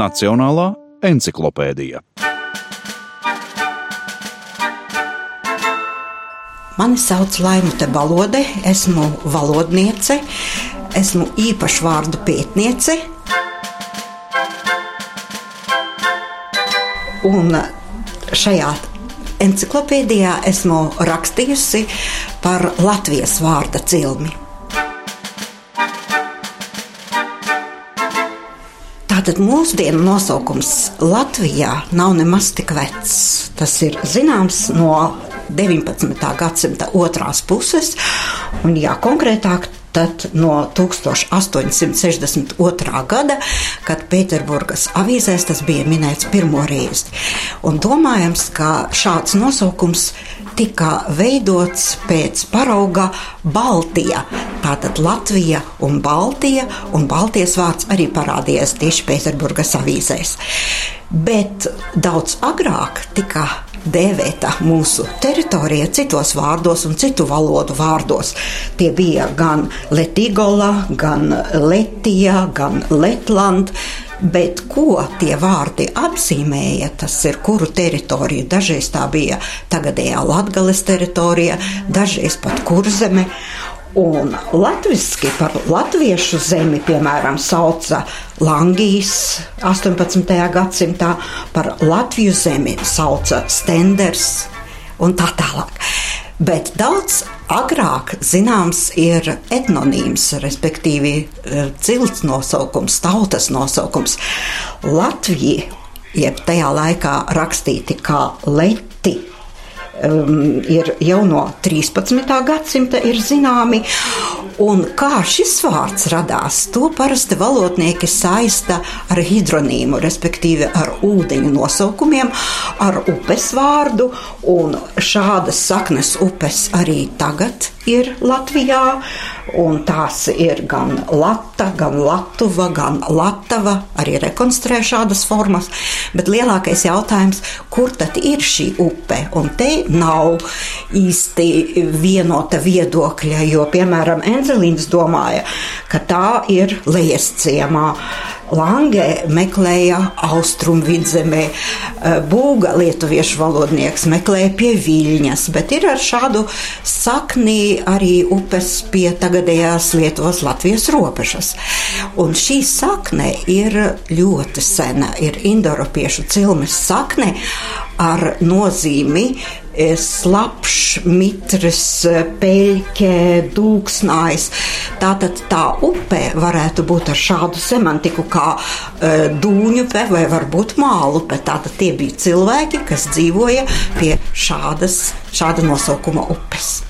Nacionālā encyklopēdija. Mani sauc Laimute Balode, esmu valodniece, esmu īpašu vārdu pētniece. Un šajā encyklopēdijā esmu rakstījusi par Latvijas vārda cilmi. Tātad mūsdienu nosaukums Latvijā nav nemaz tik vecs. Tas ir zināms no 19. gadsimta otrās puses, un jā, konkrētāk tad no 1862. gada, kad Pēterburgas avīzēs tas bija minēts pirmo reizi. Un domājams, ka šāds nosaukums tika veidots pēc parauga Baltija. Tātad Latvija un Baltija, un Baltijas vārds arī parādījās tieši Pēterburgas avīzēs. Bet daudz agrāk tika dēvēta mūsu teritorija citos vārdos un citu valodu vārdos. Tie bija gan Letigola, gan Letija, gan Letland. Bet ko tie vārdi apzīmēja, tas ir kuru teritoriju. Dažreiz tā bija tagadējā Latvijas teritorija, dažreiz pat kurzeme. Un latviešu par latviešu zemi, piemēram, sauca Langijas 18. gadsimtā, par Latviju zemi sauca Stenders un tā tālāk. Bet daudz agrāk zināms ir etnonīms, respektīvi eh, cilts nosaukums, tautas nosaukums. Latvija, jeb tajā laikā rakstīti kā leti, um, ir jau no 13. gadsimta ir zināmi. Un kā šis vārds radās, to parasti valodnieki saista ar hidronīmu, respektīvi ar ūdeņu nosaukumiem, ar upes vārdu. Un šādas saknes upes arī tagad ir Latvijā. Un tās ir gan Lata, gan Latuva, gan Latava, arī rekonstruē šādas formas. Bet lielākais jautājums, kur tad ir šī upe? Un te nav īsti vienota viedokļa, jo, piemēram, Enzelīns domāja, ka tā ir lejas ciemā. Langē meklēja austrumu vidzemē, Būga lietuviešu valodnieks meklēja pie Viļņas, bet ir ar šādu sakni arī upes pie tagadējās Lietuvas Latvijas robežas. Un šī sakne ir ļoti sena, ir indoropiešu cilmes sakne ar nozīmi slapjš, mitrs, peļķe, dūksnājs. Tātad tā upe varētu būt ar šādu semantiku kā uh, dūņupe vai varbūt mālupe. Tātad tie bija cilvēki, kas dzīvoja pie šādas, šāda nosaukuma upes.